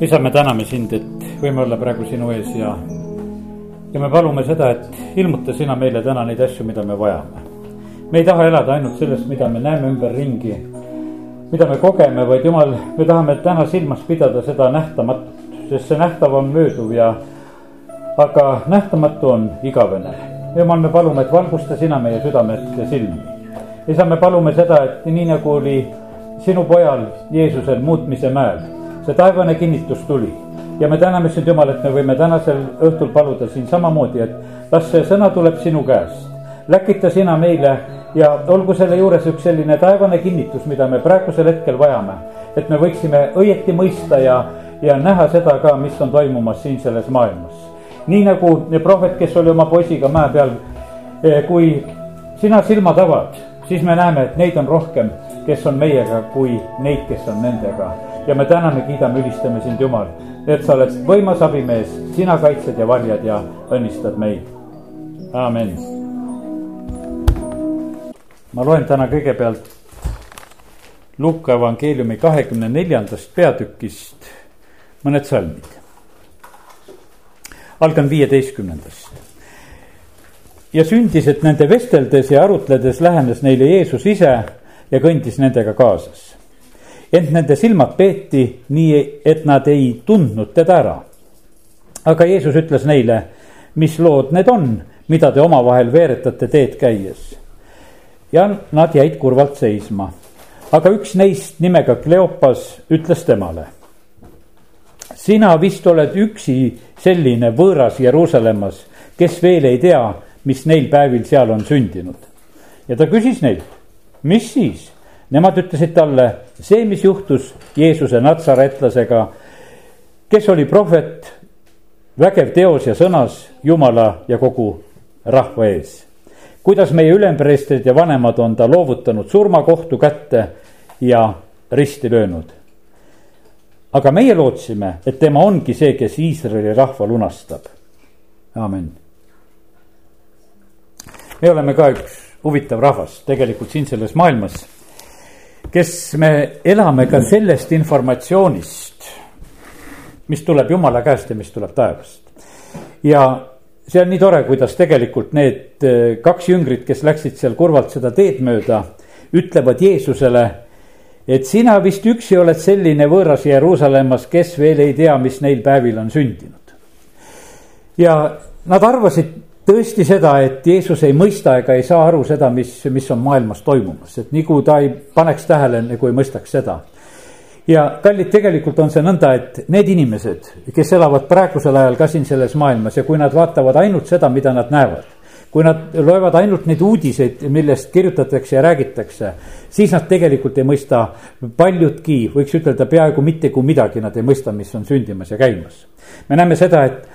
isa, me täname sind, et võime olla praegu sinu ees ja, ja me palume seda, et ilmuta sina meile täna neid asju, mida me vajame. me ei taha elada ainult sellest, mida me näeme ümberringi, mida me kogeme, vaid jumal, me tahame täna silmas pidada seda nähtamatut, sest see nähtav on mööduv ja aga nähtamatu on igavene. jumal, me palume, et valgusta sina meie südamet ja silmi. isa, me palume seda, et nii nagu oli sinu pojal Jeesusel muutmise mäel see taevane kinnitus tuli ja me täname sind, Jumal, et me võime tänasel õhtul paluda siin samamoodi, et las see sõna tuleb sinu käest. läkita sina meile ja olgu selle juures üks selline taevane kinnitus, mida me praegusel hetkel vajame. et me võiksime õieti mõista ja, ja näha seda ka, mis on toimumas siin selles maailmas. nii nagu prohvet, kes oli oma poisiga mäe peal, eh, kui sina silmad avad, siis me näeme, et neid on rohkem, kes on meiega, kui neid, kes on nendega ja me täname, kiidame, ülistame sind, Jumal, et sa oled võimas abimees, sina kaitsed ja varjad ja õnnistad meid. amin. ma loen täna kõigepealt Luuka evangeeliumi kahekümne neljandast peatükist mõned salmid. algan viieteistkümnendast. ja sündis, et nende vesteldes ja arutledes lähenes neile Jeesus ise ja kõndis nendega kaasas ent nende silmad peeti nii, et nad ei tundnud teda ära. aga Jeesus ütles neile, mis lood need on, mida te omavahel veeretate teed käies. ja nad jäid kurvalt seisma. aga üks neist nimega Kleopas ütles temale. sina vist oled üksi selline võõras Jeruusalemmas, kes veel ei tea, mis neil päevil seal on sündinud. ja ta küsis neilt, mis siis Nemad ütlesid talle, see, mis juhtus Jeesuse natsaretlasega, kes oli prohvet, vägev teos ja sõnas Jumala ja kogu rahva ees. kuidas meie ülempreestrid ja vanemad on ta loovutanud surmakohtu kätte ja risti löönud. aga meie lootsime, et tema ongi see, kes Iisraeli rahva lunastab. amin. me oleme ka üks huvitav rahvas tegelikult siin selles maailmas kes me elame ka sellest informatsioonist, mis tuleb Jumala käest ja mis tuleb taevast. ja see on nii tore, kuidas tegelikult need eh, kaks jüngrit, kes läksid seal kurvalt seda teed mööda, ütlevad Jeesusele, et sina vist üksi oled selline võõras Jeruusalemmas, kes veel ei tea, mis neil päevil on sündinud. ja nad arvasid tõesti seda, et Jeesus ei mõista ega ei saa aru seda, mis, mis on maailmas toimumas, et nii kui ta ei paneks tähele, nagu ei mõistaks seda. ja kallid, tegelikult on see nõnda, et need inimesed, kes elavad praegusel ajal ka siin selles maailmas ja kui nad vaatavad ainult seda, mida nad näevad kui nad loevad ainult neid uudiseid, millest kirjutatakse ja räägitakse, siis nad tegelikult ei mõista paljudki, võiks ütelda peaaegu mitte kui midagi, nad ei mõista, mis on sündimas ja käimas. me näeme seda, et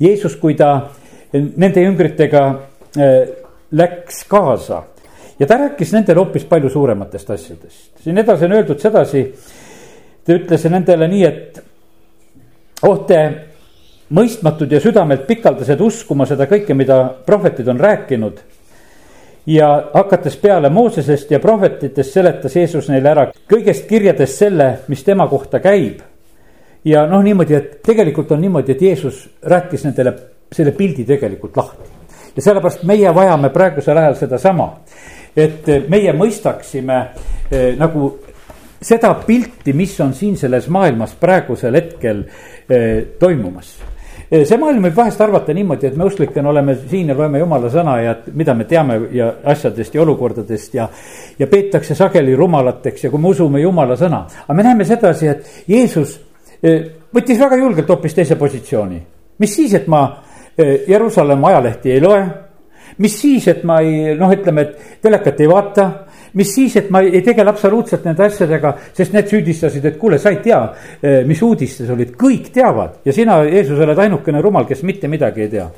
Jeesus, kui ta nende jüngritega äh, läks kaasa ja ta rääkis nendele hoopis palju suurematest asjadest. siin edasi on öeldud sedasi, ta ütles nendele nii, et oh te mõistmatud ja südamelt pikaldased uskuma seda kõike, mida prohvetid on rääkinud. ja hakates peale Moosesest ja prohvetitest seletas Jeesus neile ära kõigest kirjadest selle, mis tema kohta käib. ja noh, niimoodi, et tegelikult on niimoodi, et Jeesus rääkis nendele selle pildi tegelikult lahti. ja sellepärast meie vajame praegusel ajal sedasama, et meie mõistaksime eh, nagu seda pilti, mis on siin selles maailmas praegusel hetkel eh, toimumas eh, see maailm võib vahest arvata niimoodi, et me usklikena oleme siin ja loeme jumala sõna ja mida me teame ja asjadest ja olukordadest ja. ja peetakse sageli rumalateks ja kui me usume jumala sõna, aga me näeme sedasi, et Jeesus võttis väga julgelt hoopis teise positsiooni. mis siis, et ma Eh, Jeruusalemma ajalehti ei loe. mis siis, et ma ei, noh, ütleme, et telekat ei vaata? Mis siis, et ma ei tegele absoluutselt nende asjadega, sest need süüdistasid, et kuule, sa ei tea, eh, mis uudistes olid, kõik teavad. Ja sina, Jeesus, oled ainukene rumal, kes mitte midagi ei tea.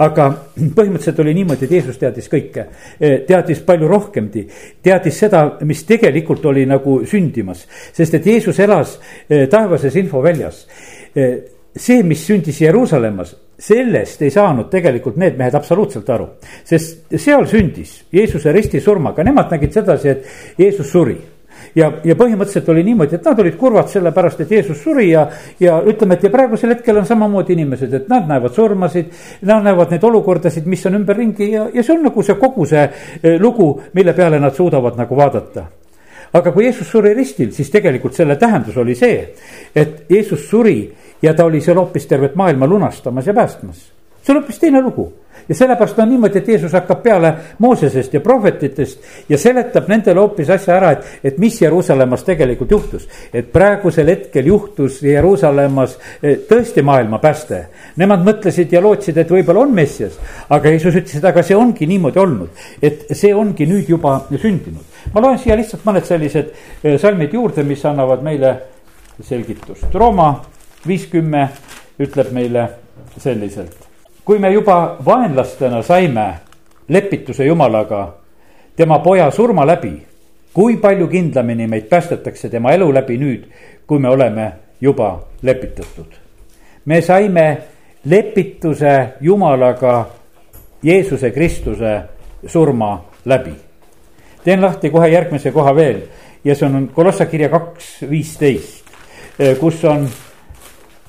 aga põhimõtteliselt oli niimoodi, et Jeesus teadis kõike, eh, teadis palju rohkemgi, teadis seda, mis tegelikult oli nagu sündimas, sest et Jeesus elas taevases infoväljas. See, mis sündis Jeruusalemmas, sellest ei saanud tegelikult need mehed absoluutselt aru. sest seal sündis Jeesuse ristisurmaga, nemad nägid sedasi, et Jeesus suri. ja, ja põhimõtteliselt oli niimoodi, et nad olid kurvad sellepärast, et Jeesus suri ja, ja ütleme, et ja praegusel hetkel on samamoodi inimesed, et nad näevad surmasid. Nad näevad neid olukordasid, mis on ümberringi ja, ja see on nagu see kogu see eh, lugu, mille peale nad suudavad nagu vaadata aga kui Jeesus suri ristil, siis tegelikult selle tähendus oli see, et Jeesus suri ja ta oli seal hoopis tervet maailma lunastamas ja päästmas. see on hoopis teine lugu ja sellepärast on niimoodi, et Jeesus hakkab peale Moosesest ja prohvetitest ja seletab nendele hoopis asja ära, et, et mis Jeruusalemmas tegelikult juhtus. et praegusel hetkel juhtus Jeruusalemmas eh, tõesti maailma pääste. Nemad mõtlesid ja lootsid, et võib-olla on Messias, aga Jeesus ütles, et aga see ongi niimoodi olnud, et see ongi nüüd juba sündinud. ma loen siia lihtsalt mõned sellised eh, salmid juurde, mis annavad meile selgitust. Rooma viiskümmend ütleb meile selliselt kui me juba vaenlastena saime lepituse Jumalaga tema poja surma läbi, kui palju kindlamini meid päästetakse tema elu läbi nüüd, kui me oleme juba lepitatud. me saime lepituse Jumalaga Jeesuse Kristuse surma läbi. teen lahti kohe järgmise koha veel ja see on Kolossa kirja kaks viisteist, kus on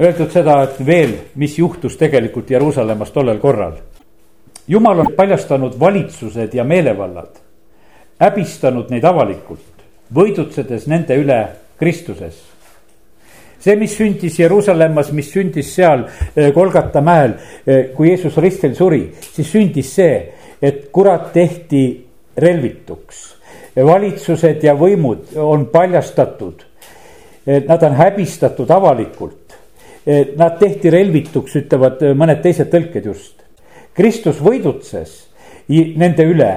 öeldud seda, et veel, mis juhtus tegelikult Jeruusalemmas tollel korral. jumal on paljastanud valitsused ja meelevallad, häbistanud neid avalikult, võidutsedes nende üle Kristuses. see, mis sündis Jeruusalemmas, mis sündis seal Kolgata eh, mäel, eh, kui Jeesus ristil suri, siis sündis see, et kurat tehti relvituks. valitsused ja võimud on paljastatud. Nad on häbistatud avalikult Nad tehti relvituks, ütlevad äh, mõned teised tõlked just. Kristus võidutses nende üle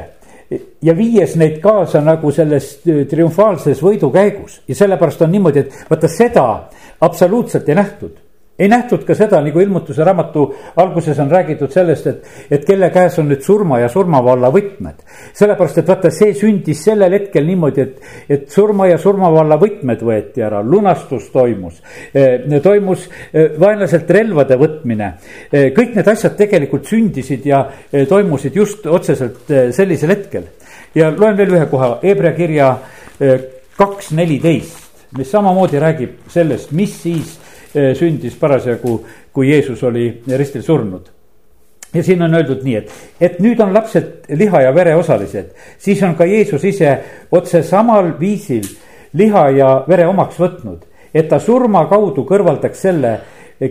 ja viies neid kaasa nagu selles äh, triumfaalses võidukäigus ja sellepärast on niimoodi, et vaata seda absoluutselt ei nähtud ei nähtud ka seda, nagu ilmutuse raamatu alguses on räägitud sellest, et, et kelle käes on nüüd surma ja surmavalla võtmed. sellepärast, et vaata, see sündis sellel hetkel niimoodi, et, et surma ja surmavalla võtmed võeti ära, lunastus toimus. Eh, toimus eh, vaenlaselt relvade võtmine. Eh, kõik need asjad tegelikult sündisid ja toimusid just otseselt sellisel hetkel. ja loen veel ühe koha, Hebra kirja kaks neliteist, mis samamoodi räägib sellest, mis siis sündis parasjagu, kui Jeesus oli ristil surnud. Ja siin on öeldud nii, et, et nüüd on lapsed liha ja vere osalised, siis on ka Jeesus ise otse samal viisil liha ja vere omaks võtnud, et ta surma kaudu kõrvaldaks selle,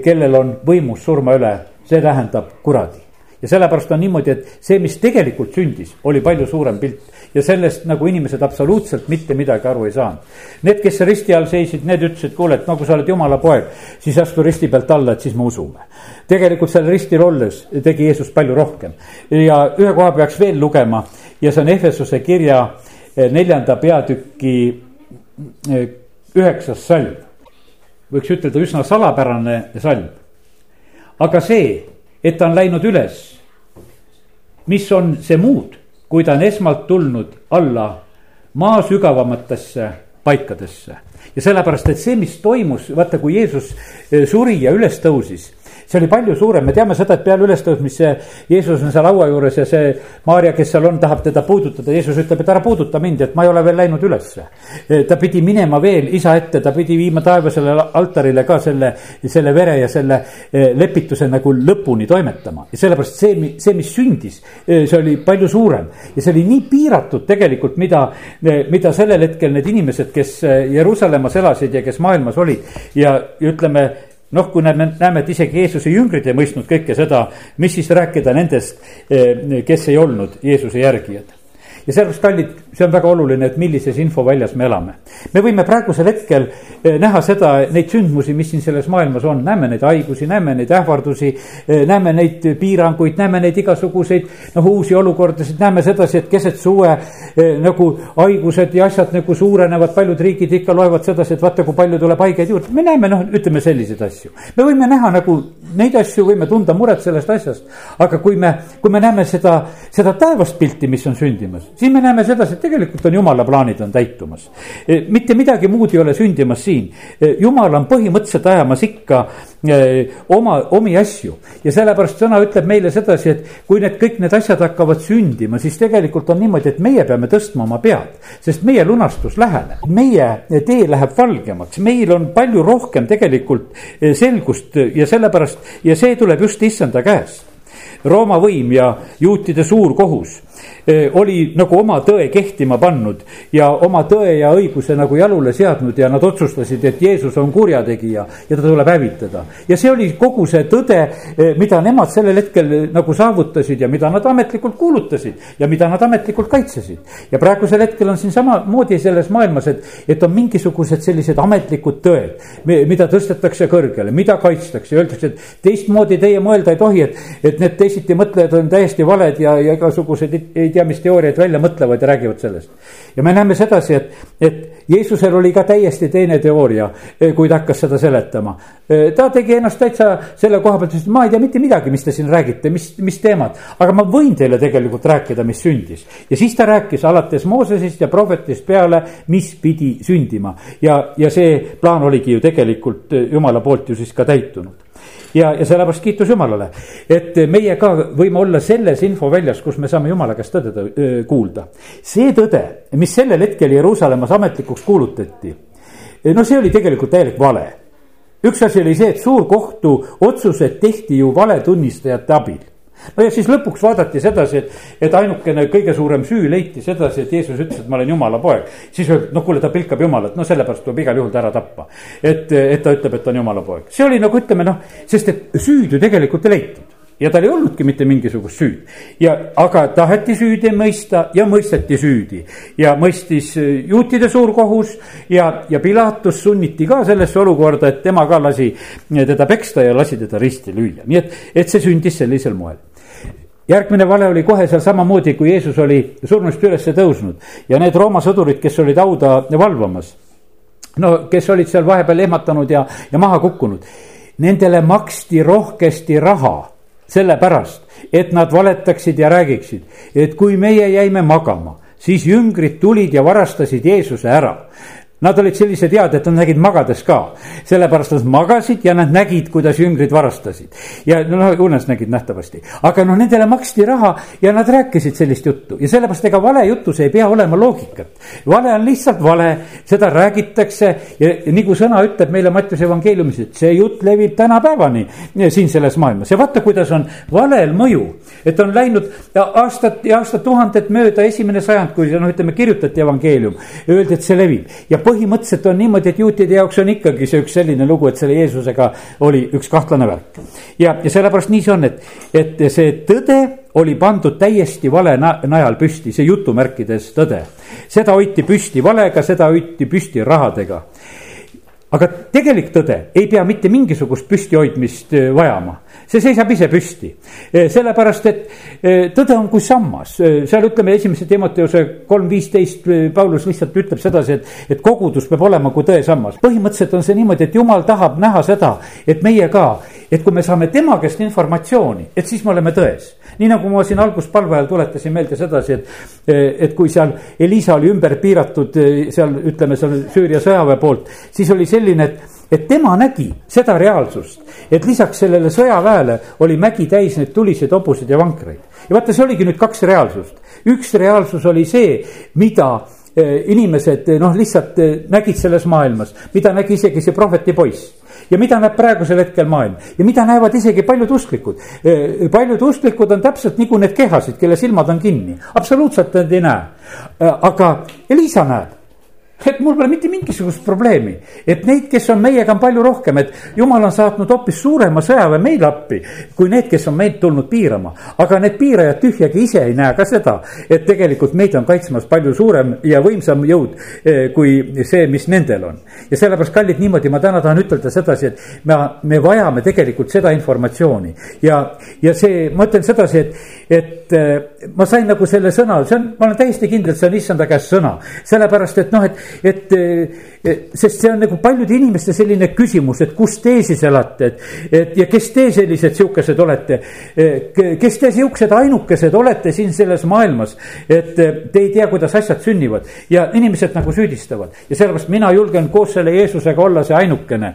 kellel on võimus surma üle, see tähendab kuradi ja sellepärast on niimoodi, et see, mis tegelikult sündis, oli palju suurem pilt ja sellest nagu inimesed absoluutselt mitte midagi aru ei saanud. Need, kes risti all seisid, need ütlesid, kuule, et no kui sa oled jumala poeg, siis astu risti pealt alla, et siis me usume. tegelikult seal ristil olles tegi Jeesus palju rohkem ja ühe koha peaks veel lugema ja see on Efesuse kirja eh, neljanda peatüki eh, üheksas salm. võiks ütelda üsna salapärane salm. aga see, et ta on läinud üles mis on see muud, kui ta on esmalt tulnud alla maa sügavamatesse paikadesse. ja sellepärast, et see, mis toimus, vaata, kui Jeesus eh, suri ja üles tõusis see oli palju suurem, me teame seda, et peale ülestõusmist see Jeesus on seal laua juures ja see Maarja, kes seal on, tahab teda puudutada, Jeesus ütleb, et ära puuduta mind, et ma ei ole veel läinud ülesse. ta pidi minema veel isa ette, ta pidi viima taevasele altarile ka selle, selle vere ja selle eh, lepituse nagu lõpuni toimetama. Ja sellepärast see, see, mis sündis, eh, see oli palju suurem. Ja see oli nii piiratud tegelikult, mida, eh, mida sellel hetkel need inimesed, kes Jeruusalemmas elasid ja kes maailmas olid. Ja ütleme noh, kui näeme, näeme, et isegi Jeesuse jüngrid ei mõistnud kõike seda, mis siis rääkida nendest, eh, kes ei olnud Jeesuse järgijad. Ja sellepärast, kallid, see on väga oluline, et millises infoväljas me elame. me võime praegusel hetkel eh, näha seda, neid sündmusi, mis siin selles maailmas on, näeme neid haigusi, näeme neid ähvardusi. Eh, näeme neid piiranguid, näeme neid igasuguseid noh, uusi olukordasid, näeme sedasi, et keset suve eh, nagu haigused ja asjad nagu suurenevad, paljud riigid ikka loevad sedasi, et vaata, kui palju tuleb haigeid juurde, me näeme noh, ütleme selliseid asju. me võime näha nagu neid asju, võime tunda muret sellest asjast, aga kui me, kui me näeme seda, seda taevast pilti, mis on sündimas siis me näeme sedasi, et tegelikult on jumala plaanid on täitumas. mitte midagi muud ei ole sündimas siin, jumal on põhimõtteliselt ajamas ikka oma, omi asju ja sellepärast sõna ütleb meile sedasi, et kui need kõik need asjad hakkavad sündima, siis tegelikult on niimoodi, et meie peame tõstma oma pead, sest meie lunastus läheneb, meie tee läheb valgemaks, meil on palju rohkem tegelikult selgust ja sellepärast ja see tuleb just issanda käest. Rooma võim ja juutide suur kohus oli nagu oma tõe kehtima pannud ja oma tõe ja õiguse nagu jalule seadnud ja nad otsustasid, et Jeesus on kurjategija ja ta tuleb hävitada. ja see oli kogu see tõde, mida nemad sellel hetkel nagu saavutasid ja mida nad ametlikult kuulutasid ja mida nad ametlikult kaitsesid. ja praegusel hetkel on siin samamoodi selles maailmas, et, et on mingisugused sellised ametlikud tõed, mida tõstetakse kõrgele, mida kaitstakse, öeldakse, et teistmoodi teie mõelda ei tohi, et, et need teisiti mõtlejad on täiesti valed ja, ja igasugused ei tea, mis teooriaid välja mõtlevad ja räägivad sellest. ja me näeme sedasi, et, et Jeesusel oli ka täiesti teine teooria, eh, kui ta hakkas seda seletama. Eh, ta tegi ennast täitsa selle koha pealt, et ma ei tea mitte midagi, mis te siin räägite, mis, mis teemad. aga ma võin teile tegelikult rääkida, mis sündis. ja siis ta rääkis alates Moosesest ja prohvetist peale, mis pidi sündima. ja, ja see plaan oligi ju tegelikult eh, jumala poolt ju siis ka täitunud ja, ja sellepärast kiitus Jumalale, et meie ka võime olla selles infoväljas, kus me saame Jumala käest tõde kuulda. see tõde, mis sellel hetkel Jeruusalemmas ametlikuks kuulutati, no see oli tegelikult täielik vale. üks asi oli see, et suurkohtu otsused tehti ju valetunnistajate abil no ja siis lõpuks vaadati sedasi, et, et ainukene kõige suurem süü leiti sedasi, et Jeesus ütles, et ma olen jumala poeg. siis öeldi, noh, kuule, ta pilkab jumalat, no sellepärast tuleb igal juhul ta ära tappa. et, et ta ütleb, et ta on jumala poeg, see oli nagu ütleme noh, sest et süüd ju tegelikult ei leitud ja tal ei olnudki mitte mingisugust süüd. ja, aga taheti süüdi mõista ja mõisteti süüdi ja mõistis äh, juutide suurkohus ja, ja Pilatus sunniti ka sellesse olukorda, et tema ka lasi teda peksta ja lasi teda risti lüüa, nii et, et see sündis sellisel moel järgmine vale oli kohe seal samamoodi, kui Jeesus oli surnust üles tõusnud ja need Rooma sõdurid, kes olid hauda valvamas. no kes olid seal vahepeal ehmatanud ja, ja maha kukkunud. Nendele maksti rohkesti raha sellepärast, et nad valetaksid ja räägiksid, et kui meie jäime magama, siis jüngrid tulid ja varastasid Jeesuse ära. Nad olid sellised head, et nad nägid magades ka, sellepärast nad magasid ja nad nägid, kuidas jüngrid varastasid. ja noh, unes nägid nähtavasti, aga noh, nendele maksti raha ja nad rääkisid sellist juttu. Ja sellepärast ega valejutus ei pea olema loogikat. vale on lihtsalt vale, seda räägitakse ja, ja nagu sõna ütleb meile Mattiuse evangeeliumis, et see jutt levib tänapäevani siin selles maailmas. Ja vaata, kuidas on valel mõju. et on läinud aastad ja aastatuhanded mööda esimene sajand, kui noh, ütleme kirjutati evangeelium, öeldi, et see levib. Ja põhimõtteliselt on niimoodi, et juutide jaoks on ikkagi see üks selline lugu, et selle Jeesusega oli üks kahtlane värk. ja, ja sellepärast nii see on, et, et see tõde oli pandud täiesti vale najal püsti, see jutumärkides tõde. seda hoiti püsti valega, seda hoiti püsti rahadega aga tegelik tõde ei pea mitte mingisugust püstihoidmist äh, vajama, see seisab ise püsti. Äh, sellepärast, et äh, tõde on kui sammas, seal ütleme esimese Timoteuse kolm viisteist, Paulus lihtsalt ütleb sedasi, et, et kogudus peab olema kui tõesammas. põhimõtteliselt on see niimoodi, et jumal tahab näha seda, et meie ka, et kui me saame tema käest informatsiooni, et siis me oleme tões nii nagu ma siin alguspalve ajal tuletasin meelde sedasi, et, et kui seal Elisa oli ümber piiratud seal ütleme seal Süüria sõjaväe poolt, siis oli selline, et et tema nägi seda reaalsust, et lisaks sellele sõjaväele oli mägi täis neid tuliseid hobuseid ja vankreid. ja vaata, see oligi nüüd kaks reaalsust. üks reaalsus oli see, mida eh, inimesed noh, lihtsalt eh, nägid selles maailmas, mida nägi isegi see prohveti poiss ja mida näeb praegusel hetkel maailm ja mida näevad isegi paljud usklikud. Eh, paljud usklikud on täpselt nagu need kehasid, kelle silmad on kinni, absoluutselt nad ei näe. Eh, aga Elisa näeb et mul pole mitte mingisugust probleemi, et neid, kes on meiega, on palju rohkem, et jumal on saatnud hoopis suurema sõjaväe meile appi. kui need, kes on meid tulnud piirama, aga need piirajad tühjagi ise ei näe ka seda, et tegelikult meid on kaitsmas palju suurem ja võimsam jõud eh, kui see, mis nendel on. ja sellepärast, kallid, niimoodi ma täna tahan ütelda sedasi, et me, me vajame tegelikult seda informatsiooni ja, ja see, ma ütlen sedasi, et, et eh, ma sain nagu selle sõna, see on, ma olen täiesti kindel, et see on issanda käest sõna, sellepärast et noh, et et, et sest see on nagu paljude inimeste selline küsimus, et kus te siis elate, et, et ja kes te sellised sihukesed olete. kes te sihukesed ainukesed olete siin selles maailmas, et te ei tea, kuidas asjad sünnivad ja inimesed nagu süüdistavad ja sellepärast mina julgen koos selle Jeesusega olla see ainukene.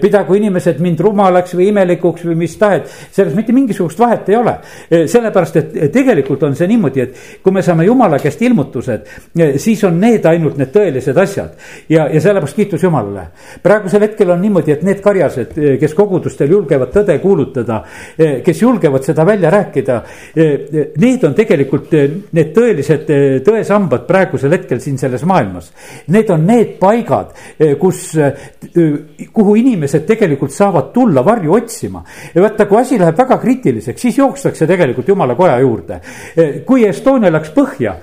pidagu inimesed mind rumalaks või imelikuks või mis tahes, selles mitte mingisugust vahet ei ole. sellepärast, et tegelikult on see niimoodi, et kui me saame jumala käest ilmutused, siis on need ainult need tõelised asjad ja, ja sellepärast kiitus Jumalale. praegusel hetkel on niimoodi, et need karjased, kes kogudustel julgevad tõde kuulutada, kes julgevad seda välja rääkida, need on tegelikult need tõelised tõesambad praegusel hetkel siin selles maailmas. Need on need paigad, kus, kuhu inimesed tegelikult saavad tulla varju otsima. vaata, kui asi läheb väga kriitiliseks, siis jookstakse tegelikult jumala koja juurde. kui Estonia läks põhja,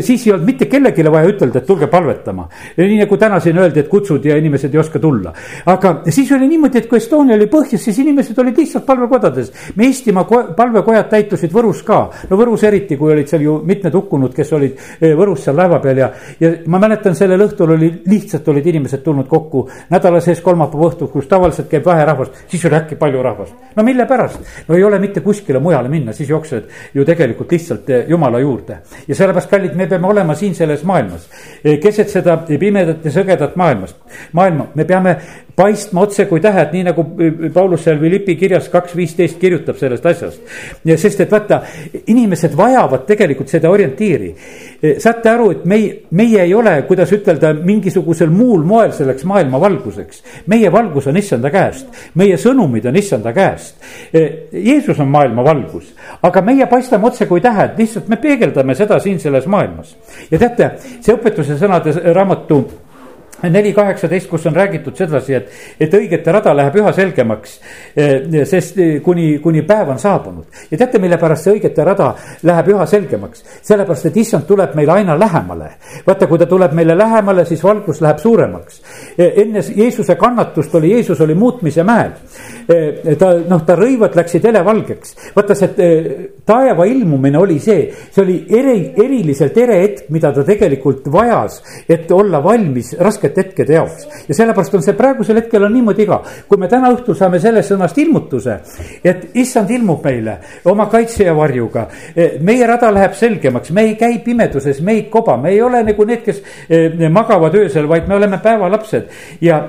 siis ei olnud mitte kellelegi vaja ütelda, et tulge palvetama. Nii nagu täna siin öeldi, et kutsud ja inimesed ei oska tulla. aga siis oli niimoodi, et kui Estonia oli põhjas, siis inimesed olid lihtsalt palvekodades. me Eestimaa palvekojad täitusid Võrus ka, no Võrus eriti, kui olid seal ju mitmed hukkunud, kes olid eh, Võrus seal laeva peal ja, ja ma mäletan, sellel õhtul oli, lihtsalt olid inimesed tulnud kokku nädala sees kolmapäeva õhtul, kus tavaliselt käib vähe rahvast, siis oli äkki palju rahvast. no mille pärast? no ei ole mitte kuskile mujale minna, siis jooksed ju tegelikult lihtsalt eh, jumala juurde. ja sellepärast, kallid, me peame olema siin selles maailmas, eh, keset seda pimedat ja sõgedat maailmast, maailma, me peame paistma otse kui tähed, nii nagu Paulus seal Philippi kirjas kaks viisteist kirjutab sellest asjast. sest et vaata, inimesed vajavad tegelikult seda orientiiri. saate aru, et meie, meie ei ole, kuidas ütelda, mingisugusel muul moel selleks maailma valguseks. meie valgus on issanda käest, meie sõnumid on issanda käest. Jeesus on maailma valgus, aga meie paistame otse kui tähed, lihtsalt me peegeldame seda siin selles maailmas. ja teate, see õpetuse sõnade raamatu neli kaheksateist, kus on räägitud sedasi, et, et õigete rada läheb üha selgemaks. Eh, sest eh, kuni, kuni päev on saabunud ja teate, mille pärast see õigete rada läheb üha selgemaks? sellepärast, et issand tuleb meile aina lähemale. vaata, kui ta tuleb meile lähemale, siis valgus läheb suuremaks. Eh, enne Jeesuse kannatust oli, Jeesus oli muutmise mäel. Ta noh, ta rõivad läksid helevalgeks. vaata see taeva ilmumine oli see, see oli eri, eriliselt ere hetk, mida ta tegelikult vajas, et olla valmis raskete hetkede jaoks. ja sellepärast on see praegusel hetkel on niimoodi ka, kui me täna õhtul saame sellest sõnast ilmutuse, et issand ilmub meile oma kaitse ja varjuga. E, meie rada läheb selgemaks, me ei käi pimeduses, me ei koba, me ei ole nagu need, kes magavad öösel, vaid me oleme päevalapsed ja,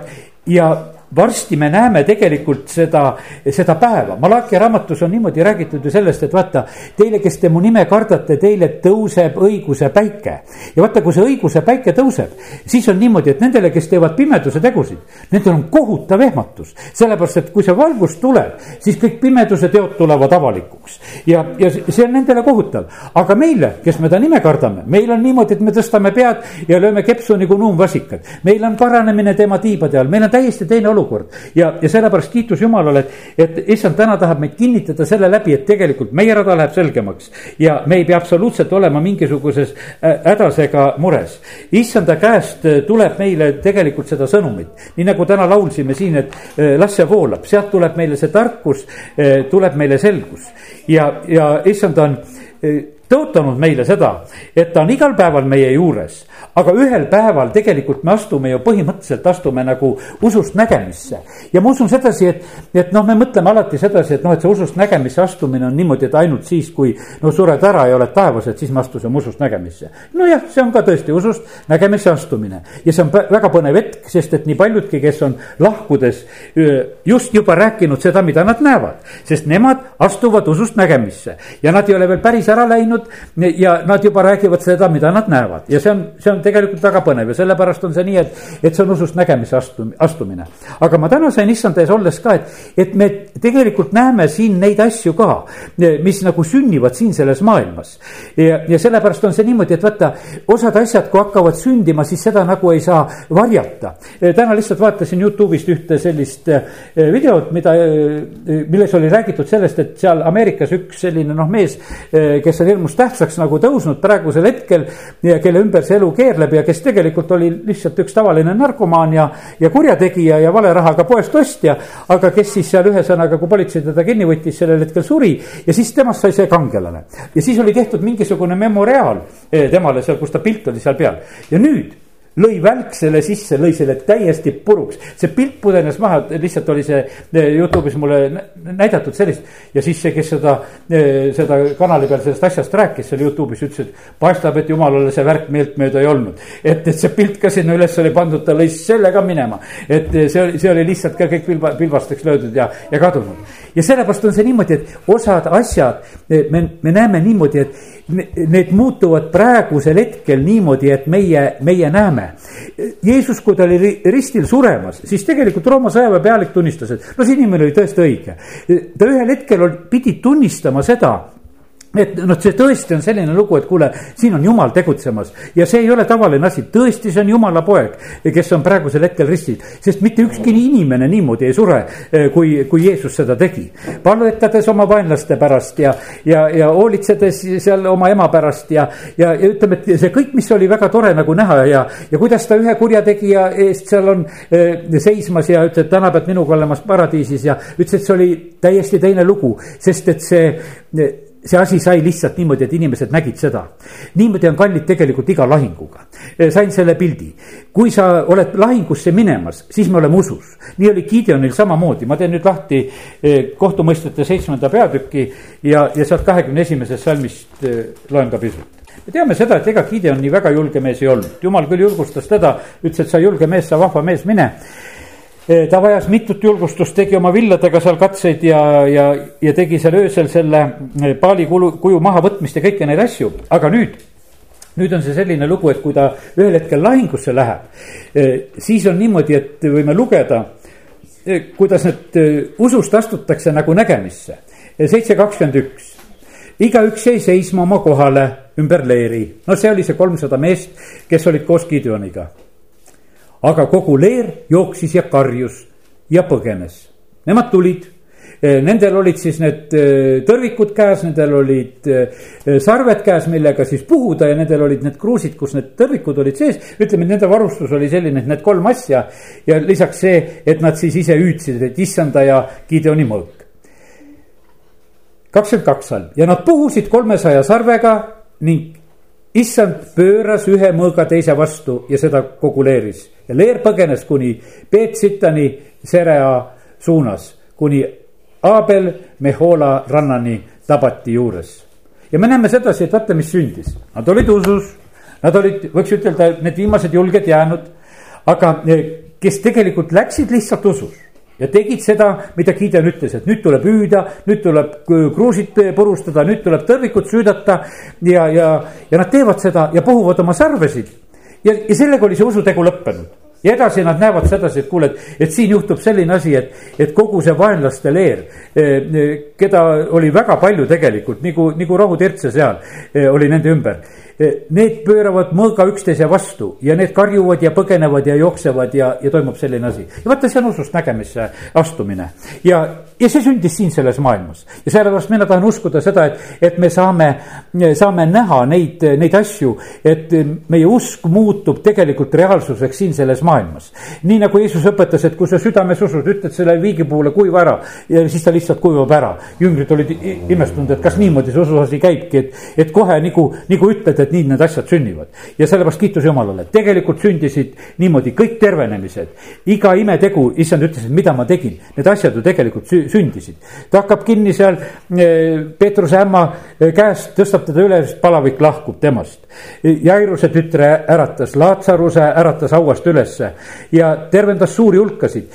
ja varsti me näeme tegelikult seda, seda päeva. Malachi raamatus on niimoodi räägitud ju sellest, et vaata, teile, kes te mu nime kardate, teile tõuseb õiguse päike. ja vaata, kui see õiguse päike tõuseb, siis on niimoodi, et nendele, kes teevad pimeduse tegusid, nendel on kohutav ehmatus. sellepärast, et kui see valgus tuleb, siis kõik pimeduse teod tulevad avalikuks. ja, ja see on nendele kohutav. aga meile, kes me ta nime kardame, meil on niimoodi, et me tõstame pead ja lööme kepsu nagu nuumvasikad. meil on paranemine tema tiibade all, meil on täiesti teine olukord olukord. ja, ja sellepärast kiitus Jumalale, et, et issand täna tahab meid kinnitada selle läbi, et tegelikult meie rada läheb selgemaks. ja me ei pea absoluutselt olema mingisuguses äh, hädas ega mures. issanda käest äh, tuleb meile tegelikult seda sõnumit. nii nagu täna laulsime siin, et äh, las see voolab, sealt tuleb meile see tarkus, tuleb meile selgus. ja, ja issand on tõotanud meile seda, et ta on igal päeval meie juures aga ühel päeval tegelikult me astume ju põhimõtteliselt astume nagu usust nägemisse. ja ma usun sedasi, et, et noh, me mõtleme alati sedasi, et noh, et see usust nägemisse astumine on niimoodi, et ainult siis, kui no sured ära ja oled taevas, et siis me astusime usust nägemisse. nojah, see on ka tõesti usust nägemisse astumine ja see on väga põnev hetk, sest et nii paljudki, kes on lahkudes just juba rääkinud seda, mida nad näevad, sest nemad astuvad usust nägemisse ja nad ei ole veel päris ära läinud ja nad juba räägivad seda, mida nad näevad ja see on, see on tegelikult väga põnev ja sellepärast on see nii, et, et see on usust nägemise astum-, astumine. aga ma täna sain issanda ees olles ka, et, et me tegelikult näeme siin neid asju ka, mis nagu sünnivad siin selles maailmas. ja, ja sellepärast on see niimoodi, et vaata, osad asjad, kui hakkavad sündima, siis seda nagu ei saa varjata. täna lihtsalt vaatasin Youtube'ist ühte sellist eh, videot, mida, eh, milles oli räägitud sellest, et seal Ameerikas üks selline noh, mees, eh, kes on hirmus tähtsaks nagu tõusnud praegusel hetkel ja kelle ümber see elu keerleb ja kes tegelikult oli lihtsalt üks tavaline narkomaan ja, ja kurjategija ja valerahaga poest ostja. aga kes siis seal ühesõnaga, kui politsei teda kinni võttis, sellel hetkel suri ja siis temast sai see kangelane. ja siis oli tehtud mingisugune memoriaal eh, temale seal, kus ta pilt oli seal peal ja nüüd lõi välksele sisse, lõi selle täiesti puruks. see pilt pudenes maha, lihtsalt oli see Youtube'is mulle näidatud sellist. ja siis see, kes seda, seda kanali peal sellest asjast rääkis seal Youtube'is, ütles, et paistab, et jumalale see värk meeltmööda ei olnud. et, et see pilt ka sinna üles oli pandud, ta lõi selle ka minema. et see oli, see oli lihtsalt ka kõik pilva, pilbasteks löödud ja, ja kadunud. ja sellepärast on see niimoodi, et osad asjad me, me näeme niimoodi, et need muutuvad praegusel hetkel niimoodi, et meie, meie näeme. Jeesus, kui ta oli ristil suremas, siis tegelikult Rooma sõjaväe pealik tunnistas, et no see inimene oli tõesti õige. ta ühel hetkel pidi tunnistama seda et noh, see tõesti on selline lugu, et kuule, siin on jumal tegutsemas. Ja see ei ole tavaline asi, tõesti, see on jumala poeg, kes on praegusel hetkel ristil, sest mitte ükski inimene niimoodi ei sure, eh, kui, kui Jeesus seda tegi. palvetades oma vaenlaste pärast ja, ja, ja hoolitsedes seal oma ema pärast ja, ja, ja ütleme, et see kõik, mis oli väga tore nagu näha ja, ja kuidas ta ühe kurjategija eest seal on eh, seismas ja ütleb, täna pead minuga olema paradiisis ja ütles, et see oli täiesti teine lugu, sest et see see asi sai lihtsalt niimoodi, et inimesed nägid seda. niimoodi on kallid tegelikult iga lahinguga. E, sain selle pildi. kui sa oled lahingusse minemas, siis me oleme usus. nii oli Gideonil samamoodi, ma teen nüüd lahti e, kohtumõistjate seitsmenda peatüki ja, ja sealt kahekümne esimesest salmist e, loen ka pisut me teame seda, et ega Gideon nii väga julge mees ei olnud, jumal küll julgustas teda, ütles, et sa julge mees, sa vahva mees, mine ta vajas mitut julgustust, tegi oma villadega seal katseid ja, ja, ja tegi seal öösel selle eh, paali kuju, kuju mahavõtmist ja kõiki neid asju, aga nüüd nüüd on see selline lugu, et kui ta ühel hetkel lahingusse läheb, eh, siis on niimoodi, et võime lugeda, kuidas need usust astutakse nagu nägemisse. seitse kakskümmend üks, igaüks jäi seisma oma kohale ümber leeri, no see oli see kolmsada meest, kes olid koos Gideoniga aga kogu leer jooksis ja karjus ja põgenes. Nemad tulid, eh, nendel olid siis need eh, tõrvikud käes, nendel olid eh, sarved käes, millega siis puhuda ja nendel olid need kruusid, kus need tõrvikud olid sees. ütleme, et nende varustus oli selline, et need kolm asja ja lisaks see, et nad siis ise hüüdsid, et issanda ja Gideoni mõõk. kakskümmend kaks salm ja nad puhusid kolmesaja sarvega ning issand pööras ühe mõõga teise vastu ja seda kogu leeris ja leer põgenes kuni Peetsitani Serea suunas, kuni Abel Mehola rannani Tabati juures. ja me näeme sedasi, et vaata, mis sündis, nad olid usus, nad olid, võiks ütelda, need viimased julged jäänud, aga eh, kes tegelikult läksid lihtsalt usus ja tegid seda, mida Gideon ütles, et nüüd tuleb hüüda, nüüd tuleb kruusid purustada, nüüd tuleb tõrvikut süüdata ja, ja, ja nad teevad seda ja puhuvad oma sarvesid. ja, ja sellega oli see usutegu lõppenud ja edasi nad näevad sedasi, et kuule, et, et siin juhtub selline asi, et, et kogu see vaenlaste leer, eh, eh, keda oli väga palju tegelikult nagu, nagu rohutirtse seal eh, oli nende ümber need pööravad mõõga üksteise vastu ja need karjuvad ja põgenevad ja jooksevad ja, ja toimub selline asi. ja vaata, see on usust nägemisse astumine ja, ja see sündis siin selles maailmas. ja sellepärast mina tahan uskuda seda, et, et me saame, saame näha neid, neid asju, et meie usk muutub tegelikult reaalsuseks siin selles maailmas. nii nagu Jeesus õpetas, et kui sa südames usud, ütled selle viigi puhul kuiva ära ja siis ta lihtsalt kuivab ära. jüngrid olid imestunud, et kas niimoodi see usuasi käibki, et, et kohe nagu, nagu ütled, et et nii need asjad sünnivad. ja sellepärast kiitus Jumalale, tegelikult sündisid niimoodi kõik tervenemised. iga imetegu, issand ütles, et mida ma tegin, need asjad ju tegelikult sündisid. ta hakkab kinni seal eh, Peetruse ämma eh, käest, tõstab teda üles, palavik lahkub temast. Jairuse tütre äratas, Laatsaruse äratas hauast ülesse ja tervendas suuri hulkasid.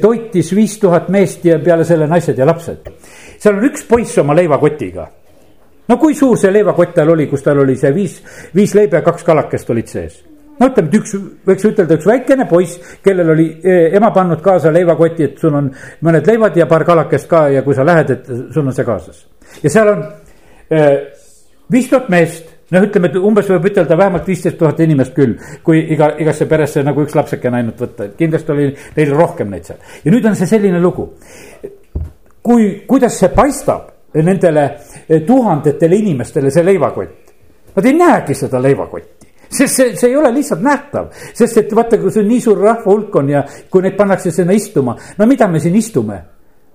toitis viis tuhat meest ja peale selle naised ja lapsed. seal on üks poiss oma leivakotiga no kui suur see leivakott tal oli, kus tal oli see viis, viis leiba ja kaks kalakest olid sees? no ütleme, et üks, võiks ütelda, üks väikene poiss, kellel oli eh, ema pannud kaasa leivakoti, et sul on mõned leivad ja paar kalakest ka ja kui sa lähed, et sul on see kaasas. ja seal on eh, viis tuhat meest noh, ütleme, et umbes võib ütelda vähemalt viisteist tuhat inimest küll, kui iga, igasse peresse nagu üks lapsekene ainult võtta, et kindlasti oli neil rohkem neid seal. ja nüüd on see selline lugu. kui, kuidas see paistab nendele eh, tuhandetele inimestele see leivakott. Nad ei näegi seda leivakotti sest see, see ei ole lihtsalt nähtav, sest et vaata, kui see nii suur rahva hulk on ja kui neid pannakse sinna istuma, no mida me siin istume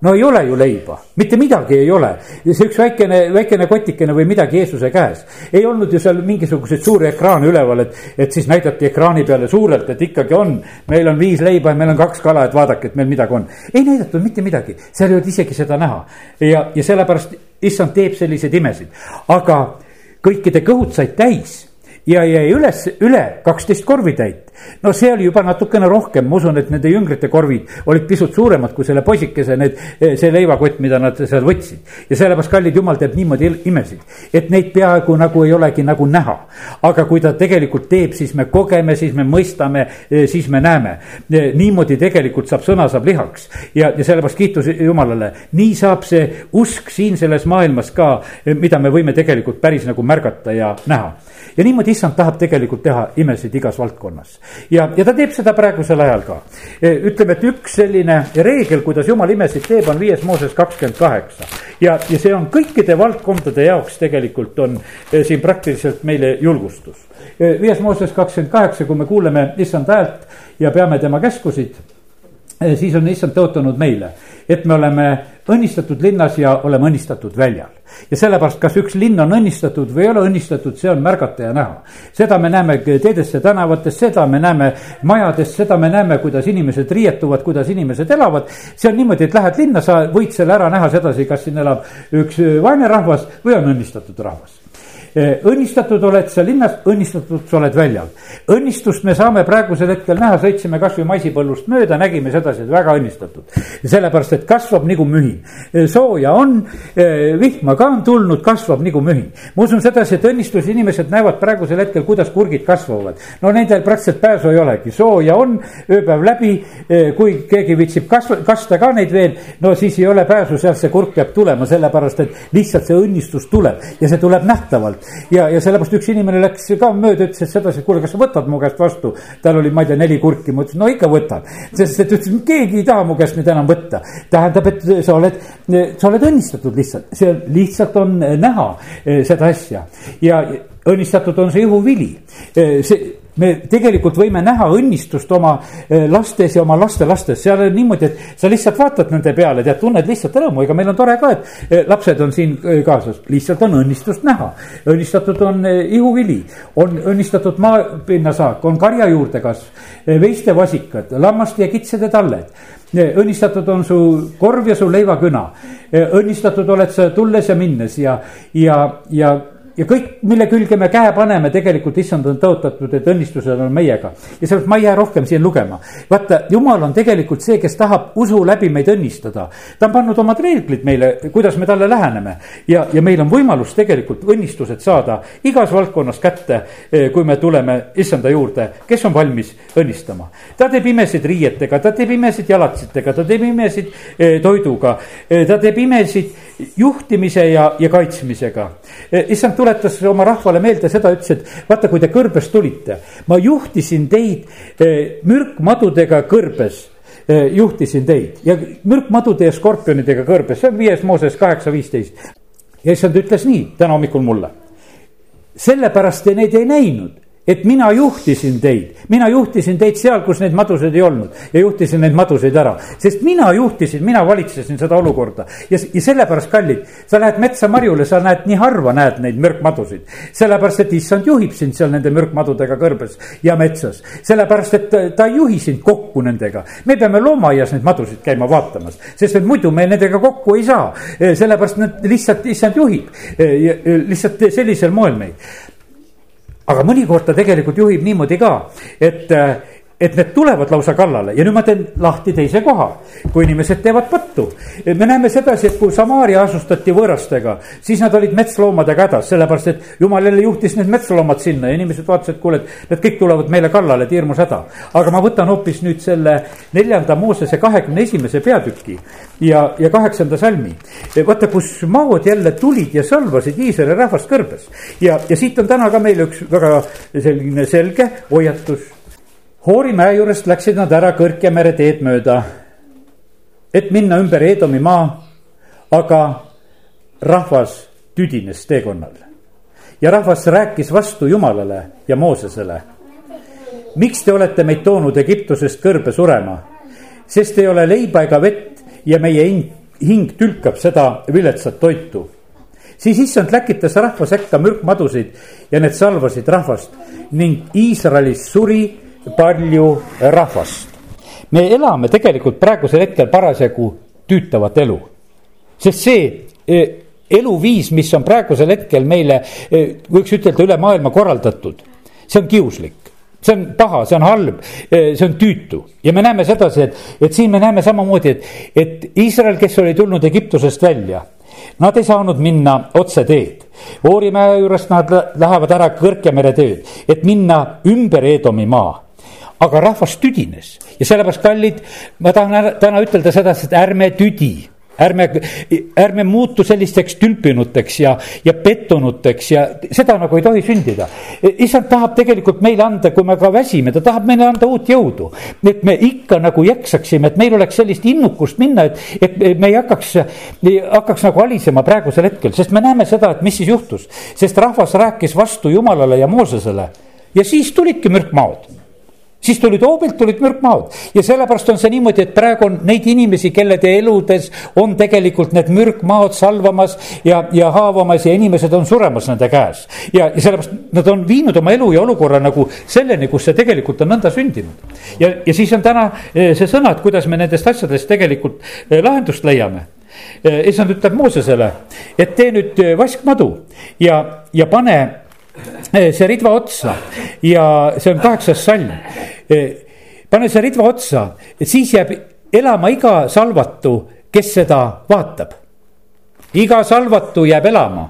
no ei ole ju leiba, mitte midagi ei ole. see üks väikene, väikene kotikene või midagi Jeesuse käes. ei olnud ju seal mingisuguseid suuri ekraane üleval, et, et siis näidati ekraani peale suurelt, et ikkagi on. meil on viis leiba ja meil on kaks kala, et vaadake, et meil midagi on. ei näidatud mitte midagi, seal ei olnud isegi seda näha. ja, ja sellepärast issand teeb selliseid imesid, aga kõikide kõhud said täis ja jäi üles, üle kaksteist korvitäit. no see oli juba natukene rohkem, ma usun, et nende jüngrite korvid olid pisut suuremad kui selle poisikese, need, see leivakott, mida nad seal võtsid. ja sellepärast kallid jumal teeb niimoodi imesid, et neid peaaegu nagu ei olegi nagu näha. aga kui ta tegelikult teeb, siis me kogeme, siis me mõistame, siis me näeme. niimoodi tegelikult saab, sõna saab lihaks ja, ja sellepärast kiitus Jumalale, nii saab see usk siin selles maailmas ka, mida me võime tegelikult päris nagu märgata ja näha ja niimoodi issand tahab tegelikult teha imesid igas valdkonnas. ja, ja ta teeb seda praegusel ajal ka. E, ütleme, et üks selline reegel, kuidas jumal imesid teeb, on viies Mooses kakskümmend kaheksa. ja, ja see on kõikide valdkondade jaoks tegelikult on e, siin praktiliselt meile julgustus. E, viies Mooses kakskümmend kaheksa, kui me kuuleme issand häält ja peame tema käskusid, siis on issand tõotanud meile, et me oleme õnnistatud linnas ja oleme õnnistatud väljal. ja sellepärast, kas üks linn on õnnistatud või ei ole õnnistatud, see on märgata ja näha. seda me näeme teedest ja tänavatest, seda me näeme majadest, seda me näeme, kuidas inimesed riietuvad, kuidas inimesed elavad. see on niimoodi, et lähed linna, sa võid selle ära näha sedasi, kas siin elab üks vaene rahvas või on õnnistatud rahvas õnnistatud oled sa linnas, õnnistatud sa oled väljal. õnnistust me saame praegusel hetkel näha, sõitsime kasvõi maisipõllust mööda, nägime sedasi, et väga õnnistatud. sellepärast, et kasvab nagu mühin. Eh, sooja on, eh, vihma ka on tulnud, kasvab nagu mühin. ma usun sedasi, et õnnistus inimesed näevad praegusel hetkel, kuidas kurgid kasvavad. no nendel praktiliselt pääsu ei olegi, sooja on, ööpäev läbi, kui keegi viitsib kasv-, kasta ka neid veel, no siis ei ole pääsu, sealt see kurk peab tulema, sellepärast et lihtsalt see õnnistus tuleb ja see tuleb nähtavalt ja, ja sellepärast üks inimene läks ka mööda, ütles, sedasi, et kuule, kas sa võtad mu käest vastu. tal oli, ma ei tea, neli kurki, ma ütlesin, no ikka võtan. sest et ütles, keegi ei taha mu käest nüüd enam võtta. tähendab, et sa oled, sa oled õnnistatud lihtsalt, see lihtsalt on näha eh, seda asja ja õnnistatud on see ihuvili. Eh, see me tegelikult võime näha õnnistust oma eh, lastes ja oma lastelastes, seal on niimoodi, et sa lihtsalt vaatad nende peale, tead, tunned lihtsalt rõõmu, ega meil on tore ka, et eh, lapsed on siin eh, kaasas, lihtsalt on õnnistust näha. õnnistatud on ihuvili, on õnnistatud maapinnasaak, on karja juurdekasv, veistevasikad, lammaste ja kitsede talled. Õnnistatud on su korv ja su leivaküna. õnnistatud oled sa tulles ja minnes ja, ja, ja ja kõik, mille külge me käe paneme, tegelikult issand on tõotatud, et õnnistused on meiega. ja sellepärast ma ei jää rohkem siin lugema. vaata, jumal on tegelikult see, kes tahab usu läbi meid õnnistada. ta on pannud omad reeglid meile, kuidas me talle läheneme. ja, ja meil on võimalus tegelikult õnnistused saada igas valdkonnas kätte, eh, kui me tuleme issanda juurde, kes on valmis õnnistama. ta teeb imesid riietega, ta teeb imesid jalatsitega, ta teeb imesid eh, toiduga, eh, ta teeb imesid juhtimise ja, ja kaitsmisega. issand tuletas oma rahvale meelde seda, ütles, et vaata, kui te kõrbes tulite, ma juhtisin teid eh, mürkmadudega kõrbes eh, juhtisin teid ja mürkmadude ja skorpionidega kõrbes, see on viies Mooses kaheksa, viisteist. ja issand ütles nii täna hommikul mulle. sellepärast te neid ei näinud et mina juhtisin teid, mina juhtisin teid seal, kus neid maduseid ei olnud. Ja juhtisin neid maduseid ära, sest mina juhtisin, mina valitsesin seda olukorda. Ja, ja sellepärast, kallid, sa lähed metsa marjule, sa näed nii harva näed neid mürkmadusid. sellepärast, et issand juhib sind seal nende mürkmadudega kõrbes ja metsas, sellepärast et ta ei juhi sind kokku nendega. me peame loomaaias neid madusid käima vaatamas, sest et muidu me nendega kokku ei saa, sellepärast nad lihtsalt issand juhib. Lihtsalt sellisel moel meid aga mõnikord ta tegelikult juhib niimoodi ka, et et need tulevad lausa kallale ja nüüd ma teen lahti teise koha, kui inimesed teevad pattu. me näeme sedasi, et kui Samaaria asustati võõrastega, siis nad olid metsloomadega hädas, sellepärast et jumal jälle juhtis need metsloomad sinna ja inimesed vaatasid, kuule, et need kõik tulevad meile kallale, et hirmus häda. aga ma võtan hoopis nüüd selle neljanda Moosese kahekümne esimese peatüki ja, ja kaheksanda salmi. vaata, kus maod jälle tulid ja salvasid Iisraeli rahvast kõrbes ja, ja siit on täna ka meile üks väga selline selge hoiatus Hoori mäe juurest läksid nad ära Kõrgemere teed mööda, et minna ümber Eedomi maa, aga rahvas tüdines teekonnal. ja rahvas rääkis vastu Jumalale ja Moosesele. miks te olete meid toonud Egiptusest kõrbe surema, sest ei ole leiba ega vett ja meie hind hing tülkab seda viletsat toitu. siis issand läkitas rahva sekka mürkmadusid ja need salvasid rahvast ning Iisraelis suri palju rahvast. me elame tegelikult praegusel hetkel parasjagu tüütavat elu, sest see e, eluviis, mis on praegusel hetkel meile, e, võiks ütelda üle maailma korraldatud, see on kiuslik see on paha, see on halb, see on tüütu ja me näeme sedasi, et, et siin me näeme samamoodi, et, et Iisrael, kes oli tulnud Egiptusest välja, nad ei saanud minna otseteed. Oorimäe juurest nad lähevad ära Kõrgemere teed, et minna ümber Eedomi maa aga rahvas tüdines ja sellepärast, kallid, ma tahan täna ütelda sedasi, et ärme tüdi ärme, ärme muutu sellisteks tülpinuteks ja, ja pettunuteks ja seda nagu ei tohi sündida. issand tahab tegelikult meile anda, kui me ka väsime, ta tahab meile anda uut jõudu. et me ikka nagu jaksaksime, et meil oleks sellist innukust minna, et, et me ei hakkaks, hakkaks nagu alisema praegusel hetkel, sest me näeme seda, et mis siis juhtus. sest rahvas rääkis vastu Jumalale ja Moosesele ja siis tulidki mürkmaod siis tulid hoobilt, tulid mürkmaad ja sellepärast on see niimoodi, et praegu on neid inimesi, kellede eludes on tegelikult need mürkmaad salvamas ja, ja haavamas ja inimesed on suremas nende käes. ja, ja sellepärast nad on viinud oma elu ja olukorra nagu selleni, kus see tegelikult on nõnda sündinud. ja, ja siis on täna eh, see sõna, et kuidas me nendest asjadest tegelikult eh, lahendust leiame eh, issand ütleb Moosesele, et tee nüüd vaskmadu ja, ja pane see ridva otsa ja see on kaheksas salm pane see ridva otsa, siis jääb elama iga salvatu, kes seda vaatab. iga salvatu jääb elama.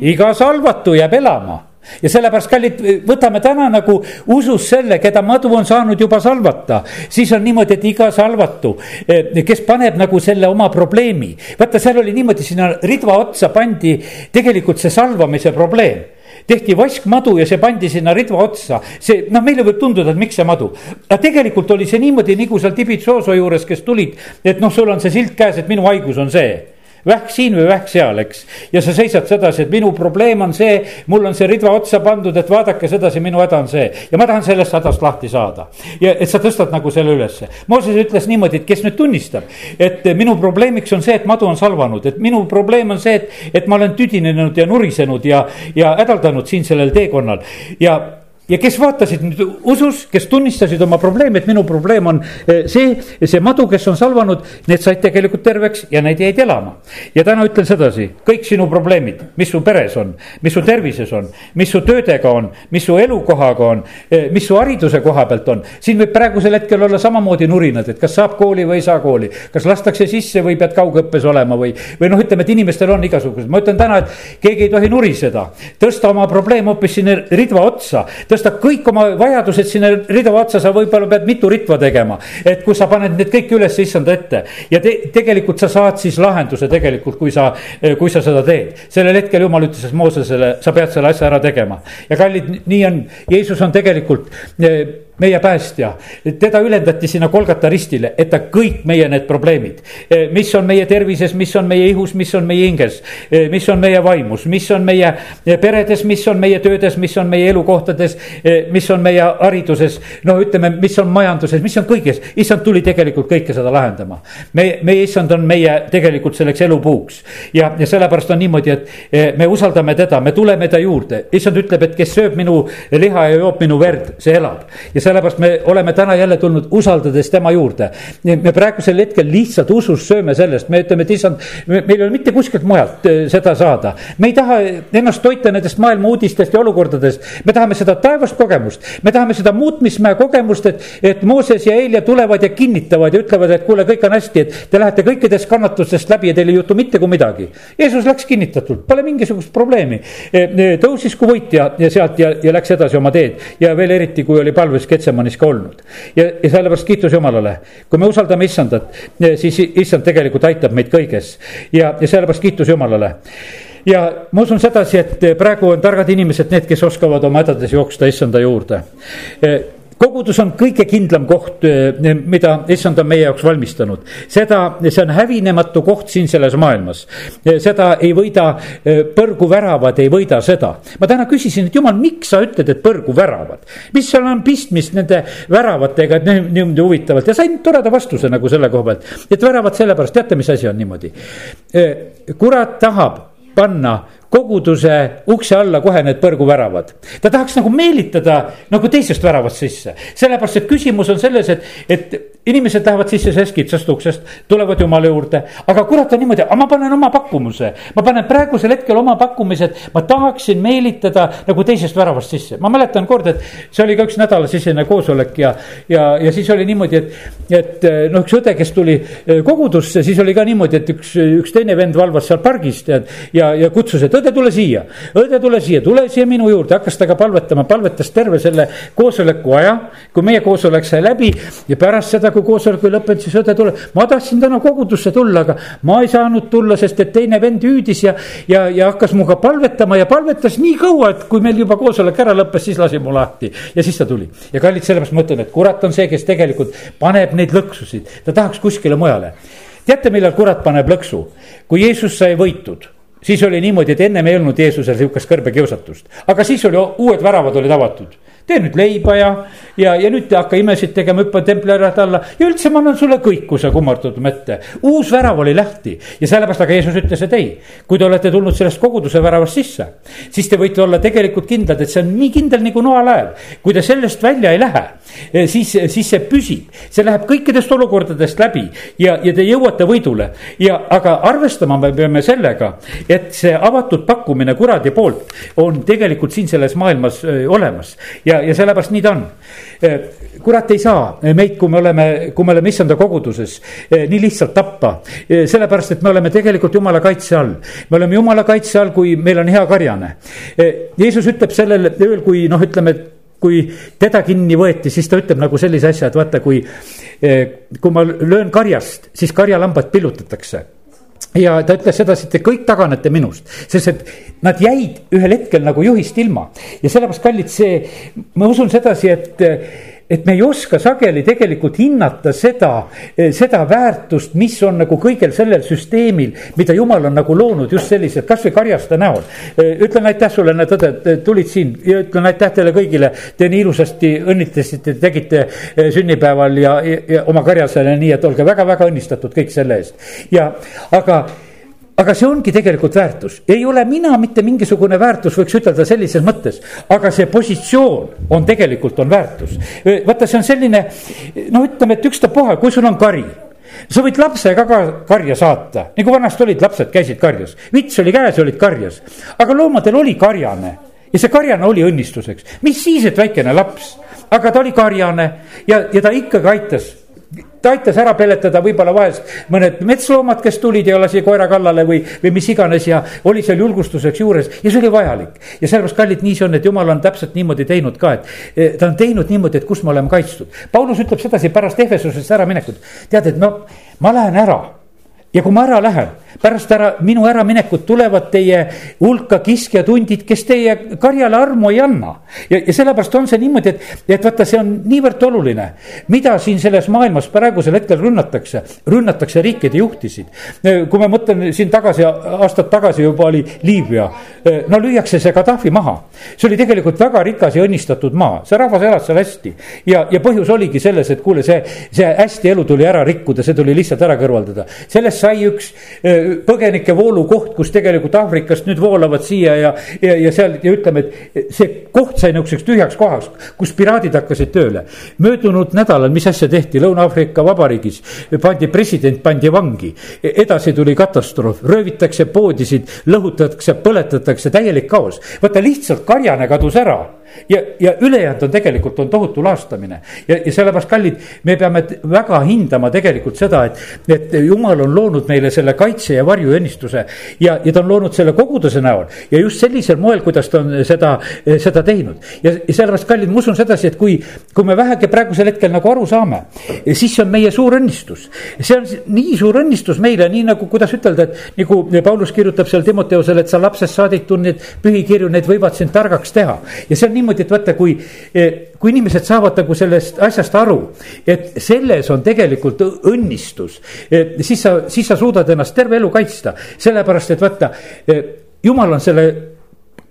iga salvatu jääb elama ja sellepärast, kallid, võtame täna nagu usus selle, keda madu on saanud juba salvata. siis on niimoodi, et iga salvatu, kes paneb nagu selle oma probleemi. vaata, seal oli niimoodi, sinna ridva otsa pandi tegelikult see salvamise probleem tehti vaskmadu ja see pandi sinna ridva otsa. see, noh, meile võib tunduda, et miks see madu. aga tegelikult oli see niimoodi, nagu seal Tibitsooso juures, kes tulid, et noh, sul on see silt käes, et minu haigus on see vähk siin või vähk seal, eks. ja sa seisad sedasi, et minu probleem on see, mul on see ridva otsa pandud, et vaadake sedasi, minu häda on see. ja ma tahan sellest hädast lahti saada. ja et sa tõstad nagu selle ülesse. Mooses ütles niimoodi, et kes nüüd tunnistab, et minu probleemiks on see, et madu on salvanud, et minu probleem on see, et, et ma olen tüdinenud ja nurisenud ja, ja hädaldanud siin sellel teekonnal ja ja kes vaatasid nüüd usus, kes tunnistasid oma probleemi, et minu probleem on eh, see, see madu, kes on salvanud, need said tegelikult terveks ja need jäid elama. ja täna ütlen sedasi, kõik sinu probleemid, mis su peres on, mis su tervises on, mis su töödega on, mis su elukohaga on, eh, mis su hariduse koha pealt on. siin võib praegusel hetkel olla samamoodi nurinad, et kas saab kooli või ei saa kooli, kas lastakse sisse või pead kaugõppes olema või, või noh, ütleme, et inimestel on igasugused, ma ütlen täna, et keegi ei tohi nuriseda, tõsta oma probleem hoopis sinna ridva otsa tõsta kõik oma vajadused sinna ridva otsa, sa võib-olla pead mitu ritva tegema. et kui sa paned need kõik üles issanda ette ja te, tegelikult sa saad siis lahenduse tegelikult, kui sa, kui sa seda teed. sellel hetkel jumal ütles Moosesele, sa pead selle asja ära tegema ja kallid, nii on, Jeesus on tegelikult meie päästja, teda ülendati sinna Kolgata ristile, et ta kõik meie need probleemid, eh, mis on meie tervises, mis on meie ihus, mis on meie hinges, eh, mis on meie vaimus, mis on meie eh, peredes, mis on meie töödes, mis on meie elukohtades, mis on meie hariduses. no ütleme, mis on majanduses, mis on kõiges, issand tuli tegelikult kõike seda lahendama. me, meie issand on meie tegelikult selleks elupuuks. Ja, ja sellepärast on niimoodi, et me usaldame teda, me tuleme ta juurde, issand ütleb, et kes sööb minu liha ja joob minu verd, see elab. Ja sellepärast me oleme täna jälle tulnud usaldades tema juurde. me praegusel hetkel lihtsalt usus sööme sellest, me ütleme, et issand, meil ei ole mitte kuskilt mujalt äh, seda saada. me ei taha ennast toita nendest maailma uudistest ja olukordadest, me tahame seda taevast kogemust, me tahame seda muutmismäe kogemust, et, et Mooses ja Helja tulevad ja kinnitavad ja ütlevad, et kuule, kõik on hästi, et te lähete kõikidest kannatustest läbi ja teil ei juhtu mitte kui midagi. Jeesus läks kinnitatult, pole mingisugust probleemi. E, e, tõusis kui võitja ja sealt ja, ja läks edasi oma teed ja veel eriti, kui oli palves Getsemanis ka olnud. ja, ja sellepärast kiitus Jumalale, kui me usaldame issandat, siis issand tegelikult aitab meid kõiges. Ja, ja sellepärast kiitus Jumalale. Ja ma usun sedasi, et praegu on targad inimesed need, kes oskavad oma hädades jooksta issanda juurde kogudus on kõige kindlam koht, mida issand on meie jaoks valmistanud. seda, see on hävinematu koht siin selles maailmas. seda ei võida, põrguväravad ei võida seda. ma täna küsisin, et jumal, miks sa ütled, et põrguväravad? mis seal on pistmist nende väravatega, et niimoodi huvitavalt ja sain toreda vastuse nagu selle koha pealt. et väravad sellepärast, teate, mis asi on niimoodi? kurat tahab panna koguduse ukse alla kohe need põrguväravad. ta tahaks nagu meelitada nagu teisest väravast sisse, sellepärast et küsimus on selles, et, et inimesed lähevad sisse sellest kitsast uksest, tulevad jumala juurde, aga kurat on niimoodi, aga ma panen oma pakkumuse. ma panen praegusel hetkel oma pakkumised, ma tahaksin meelitada nagu teisest väravast sisse. ma mäletan kord, et see oli ka üks nädalasisene koosolek ja, ja, ja siis oli niimoodi, et, et noh, üks õde, kes tuli eh, kogudusse, siis oli ka niimoodi, et üks, üks teine vend valvas seal pargis tead. ja, ja kutsus, et õde, tule siia, õde, tule siia, tule siia minu juurde, hakkas temaga palvetama, palvetas terve selle koosoleku aja. kui meie koosolek sai läbi ja pärast seda kui koosolek oli lõppenud, siis õde tuleb. ma tahtsin täna kogudusse tulla, aga ma ei saanud tulla, sest et teine vend hüüdis ja, ja, ja hakkas minuga palvetama ja palvetas nii kaua, et kui meil juba koosolek ära lõppes, siis lasi mu lahti. ja siis ta tuli ja kallid, sellepärast ma ütlen, et kurat on see, kes tegelikult paneb neid lõksusid, ta tahaks kuskile mujale. teate, millal kurat paneb lõksu? kui Jeesus sai võitud siis oli niimoodi, et ennem ei olnud Jeesusel sihukest kõrbekiusatust, aga siis oli uued väravad olid avatud tee nüüd leiba ja, ja, ja nüüd hakka imesid tegema, hüppa templi äärelt alla ja üldse ma annan sulle kõik, kui sa kummardad mette. uus värav oli lahti ja sellepärast aga Jeesus ütles, et ei, kui te olete tulnud sellest koguduse väravast sisse, siis te võite olla tegelikult kindlad, et see on nii kindel nagu noalaev. kui te sellest välja ei lähe, eh, siis, siis see püsib, see läheb kõikidest olukordadest läbi ja, ja te jõuate võidule. ja, aga arvestama me peame sellega, et see avatud pakkumine kuradi poolt on tegelikult siin selles maailmas eh, olemas ja ja, ja sellepärast nii ta on. Eh, kurat ei saa meid, kui me oleme, kui me oleme issanda koguduses, eh, nii lihtsalt tappa. Eh, sellepärast, et me oleme tegelikult jumala kaitse all. me oleme jumala kaitse all, kui meil on hea karjane. Jeesus ütleb sellel ööl, kui noh, ütleme kui teda kinni võeti, siis ta ütleb nagu sellise asja, et vaata, kui, kui ma löön karjast, siis karjalambad pillutatakse ja ta ütles sedasi, et te kõik taganete minust, sest et nad jäid ühel hetkel nagu juhist ilma. Ja sellepärast, kallid, see, ma usun sedasi, et et me ei oska sageli tegelikult hinnata seda, seda väärtust, mis on nagu kõigel sellel süsteemil, mida jumal on nagu loonud just selliselt, kasvõi karjaste näol. ütlen aitäh sulle, näed õde, et tulid siin ja ütlen aitäh teile kõigile. Te nii ilusasti õnnitlesite, tegite eh, sünnipäeval ja, ja, ja oma karjasele nii, et olge väga-väga õnnistatud kõik selle eest ja, aga aga see ongi tegelikult väärtus, ei ole mina mitte mingisugune väärtus, võiks ütelda sellises mõttes, aga see positsioon on tegelikult on väärtus. vaata, see on selline, no ütleme, et ükstapuha, kui sul on kari. Sa võid lapse ka karja saata, nagu vanasti olid, lapsed käisid karjas, vits oli käes, olid karjas. aga loomadel oli karjane. Ja see karjane oli õnnistuseks, mis siis, et väikene laps, aga ta oli karjane ja, ja ta ikkagi aitas ta aitas ära peletada võib-olla vahest mõned metsloomad, kes tulid ja lasi koera kallale või, või mis iganes ja oli seal julgustuseks juures ja see oli vajalik. ja sellepärast, kallid, nii see on, et jumal on täpselt niimoodi teinud ka, et eh, ta on teinud niimoodi, et kus me oleme kaitstud. Paulus ütleb sedasi pärast Efesusest äraminekut, tead, et no ma lähen ära ja kui ma ära lähen, pärast ära, minu äraminekut tulevad teie hulka kiskjatundid, kes teie karjale armu ei anna. ja, ja sellepärast on see niimoodi, et, et vaata, see on niivõrd oluline, mida siin selles maailmas praegusel hetkel rünnatakse, rünnatakse riikide juhtisid. kui ma mõtlen siin tagasi, aastad tagasi juba oli Liibüa, no lüüakse see Gaddafi maha. see oli tegelikult väga rikas ja õnnistatud maa, see rahvas elas seal hästi ja, ja põhjus oligi selles, et kuule, see, see hästi elu tuli ära rikkuda, see tuli lihtsalt ära kõrvaldada, sellest sai üks äh, põgenike voolukoht, kus tegelikult Aafrikast nüüd voolavad siia ja, ja, ja seal ja ütleme, et see koht sai niisuguseks tühjaks kohaks, kus piraadid hakkasid tööle. möödunud nädalal, mis asja tehti? Lõuna-Aafrika Vabariigis, pandi president pandi vangi, edasi tuli katastroof, röövitakse poodisid, lõhutatakse, põletatakse, täielik kaos. vaata lihtsalt karjane kadus ära. Ja, ja ülejäänud on tegelikult on tohutu laastamine. Ja, ja sellepärast, kallid, me peame väga hindama tegelikult seda, et, et jumal on loonud meile selle kaitse ja varju õnnistuse. ja, ja ta on loonud selle koguduse näol ja just sellisel moel, kuidas ta on seda, seda teinud. ja, ja sellepärast, kallid, ma usun sedasi, et kui, kui me vähegi praegusel hetkel nagu aru saame, siis see on meie suur õnnistus. see on nii suur õnnistus meile, nii nagu, kuidas ütelda, et nagu Paulus kirjutab seal Timoteusele, et sa lapsest saadik tunned pühikirju, need võivad sind targaks teha ja see on niimoodi, et vaata, kui, kui inimesed saavad nagu sellest asjast aru, et selles on tegelikult õnnistus, siis sa, siis sa suudad ennast terve elu kaitsta, sellepärast et vaata, jumal on selle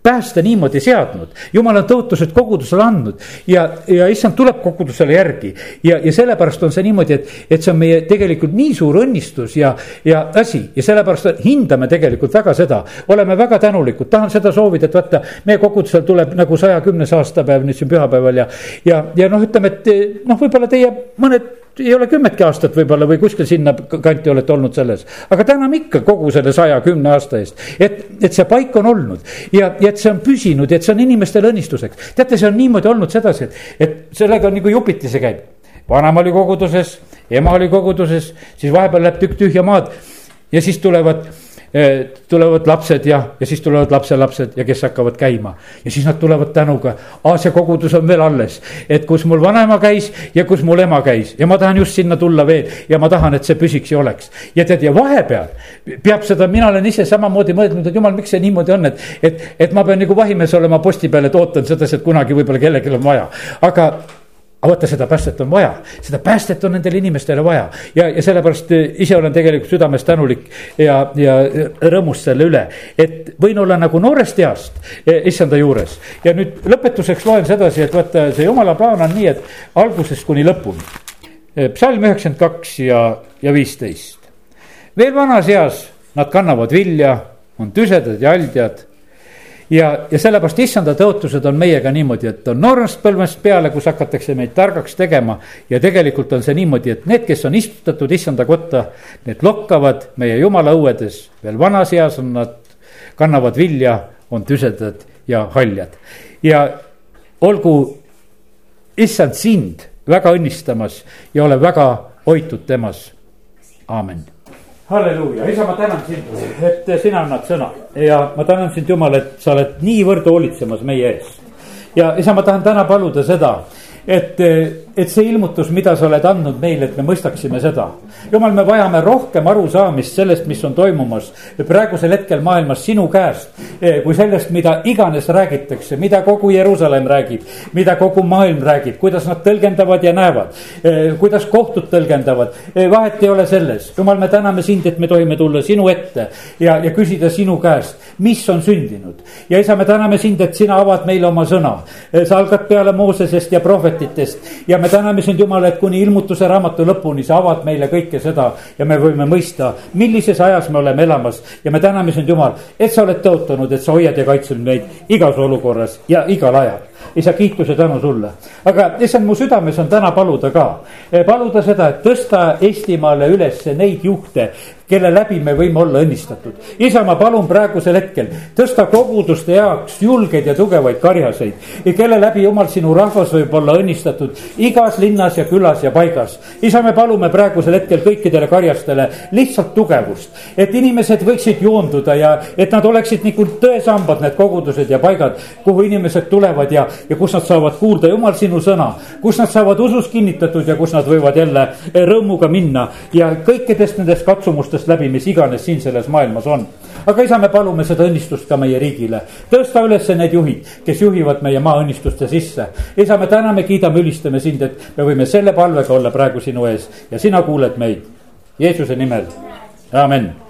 pääste niimoodi seadnud. jumal on tõotused kogudusele andnud ja, ja issand tuleb kogudusele järgi. ja, ja sellepärast on see niimoodi, et, et see on meie tegelikult nii suur õnnistus ja, ja asi ja sellepärast hindame tegelikult väga seda. oleme väga tänulikud, tahan seda soovida, et vaata, meie kogudusel tuleb nagu saja kümnes aastapäev nüüd siin pühapäeval ja, ja, ja noh, ütleme, et noh, võib-olla teie mõned ei ole kümmetki aastat võib-olla või kuskil sinna kanti olete olnud selles. aga täname ikka kogu selle saja, kümne aasta eest, et, et see paik on olnud ja, ja et see on püsinud ja et see on inimestele õnnistuseks. teate, see on niimoodi olnud sedasi, et, et sellega on nagu jupiti see käib. vanaema oli koguduses, ema oli koguduses, siis vahepeal läheb tükk tühja maad ja siis tulevad tulevad lapsed ja, ja siis tulevad lapselapsed ja kes hakkavad käima. ja siis nad tulevad tänuga, Aasia kogudus on veel alles, et kus mul vanaema käis ja kus mul ema käis. Ja ma tahan just sinna tulla veel. Ja ma tahan, et see püsiks ja oleks. ja tead, ja vahepeal peab seda, mina olen ise samamoodi mõelnud, et jumal, miks see niimoodi on, et, et, et ma pean nagu vahimees olema posti peal, et ootan sedasi, et kunagi võib-olla kellelgi on vaja, aga aga vaata, seda päästet on vaja, seda päästet on nendele inimestele vaja ja, ja sellepärast eh, ise olen tegelikult südames tänulik ja, ja rõõmus selle üle, et võin olla nagu noorest east eh, issanda juures. ja nüüd lõpetuseks loen sedasi, et vaata, see jumala plaan on nii, et algusest kuni lõpuni. Eh, psalm üheksakümmend kaks ja, ja viisteist. veel vanas eas nad kannavad vilja, on tüsedad ja aldjad ja, ja sellepärast issanda tõotused on meiega niimoodi, et on noorest põlvest peale, kus hakatakse meid targaks tegema. ja tegelikult on see niimoodi, et need, kes on istutatud issanda kotta, need lokkavad meie jumala õuedes, veel vanas eas on nad, kannavad vilja, on tüsedad ja haljad. ja olgu issand sind väga õnnistamas ja ole väga hoitud temas, aamen halleluuja, isa, ma tänan sind, et sina annad sõna. Ja ma tänan sind, Jumal, et sa oled niivõrd hoolitsemas meie eest. ja isa, ma tahan täna paluda seda, et et see ilmutus, mida sa oled andnud meile, et me mõistaksime seda. jumal, me vajame rohkem arusaamist sellest, mis on toimumas praegusel hetkel maailmas sinu käest. Eh, kui sellest, mida iganes räägitakse, mida kogu Jeruusalemm räägib, mida kogu maailm räägib, kuidas nad tõlgendavad ja näevad. Eh, kuidas kohtud tõlgendavad, eh, vahet ei ole selles. jumal, me täname sind, et me tohime tulla sinu ette ja, ja küsida sinu käest, mis on sündinud. ja isa, me täname sind, et sina avad meile oma sõna. sa algad peale Moosesest ja prohvetitest ja me täname sind, Jumal, et kuni ilmutuse raamatu lõpuni sa avad meile kõike seda ja me võime mõista, millises ajas me oleme elamas. ja me täname sind, Jumal, et sa oled tõotanud, et sa hoiad ja kaitsed meid igas olukorras ja igal ajal isa, kiituse tänu sulle. aga issand, mu südames on täna paluda ka, paluda seda, et tõsta Eestimaale üles neid juhte, kelle läbi me võime olla õnnistatud. isa, ma palun praegusel hetkel tõsta koguduste jaoks julgeid ja tugevaid karjaseid, kelle läbi jumal sinu rahvas võib olla õnnistatud igas linnas ja külas ja paigas. isa, me palume praegusel hetkel kõikidele karjastele lihtsalt tugevust, et inimesed võiksid joonduda ja et nad oleksid nagu tõesambad, need kogudused ja paigad, kuhu inimesed tulevad ja, ja kus nad saavad kuulda jumal sinu sõna, kus nad saavad usus kinnitatud ja kus nad võivad jälle rõõmuga minna ja kõikidest nendest katsumustest läbi, mis iganes siin selles maailmas on. aga isa, me palume seda õnnistust ka meie riigile, tõsta üles need juhid, kes juhivad meie maa õnnistuste sisse. isa, me täname, kiidame, ülistame sind, et me võime selle palvega olla praegu sinu ees ja sina kuuled meid. Jeesuse nimel, amen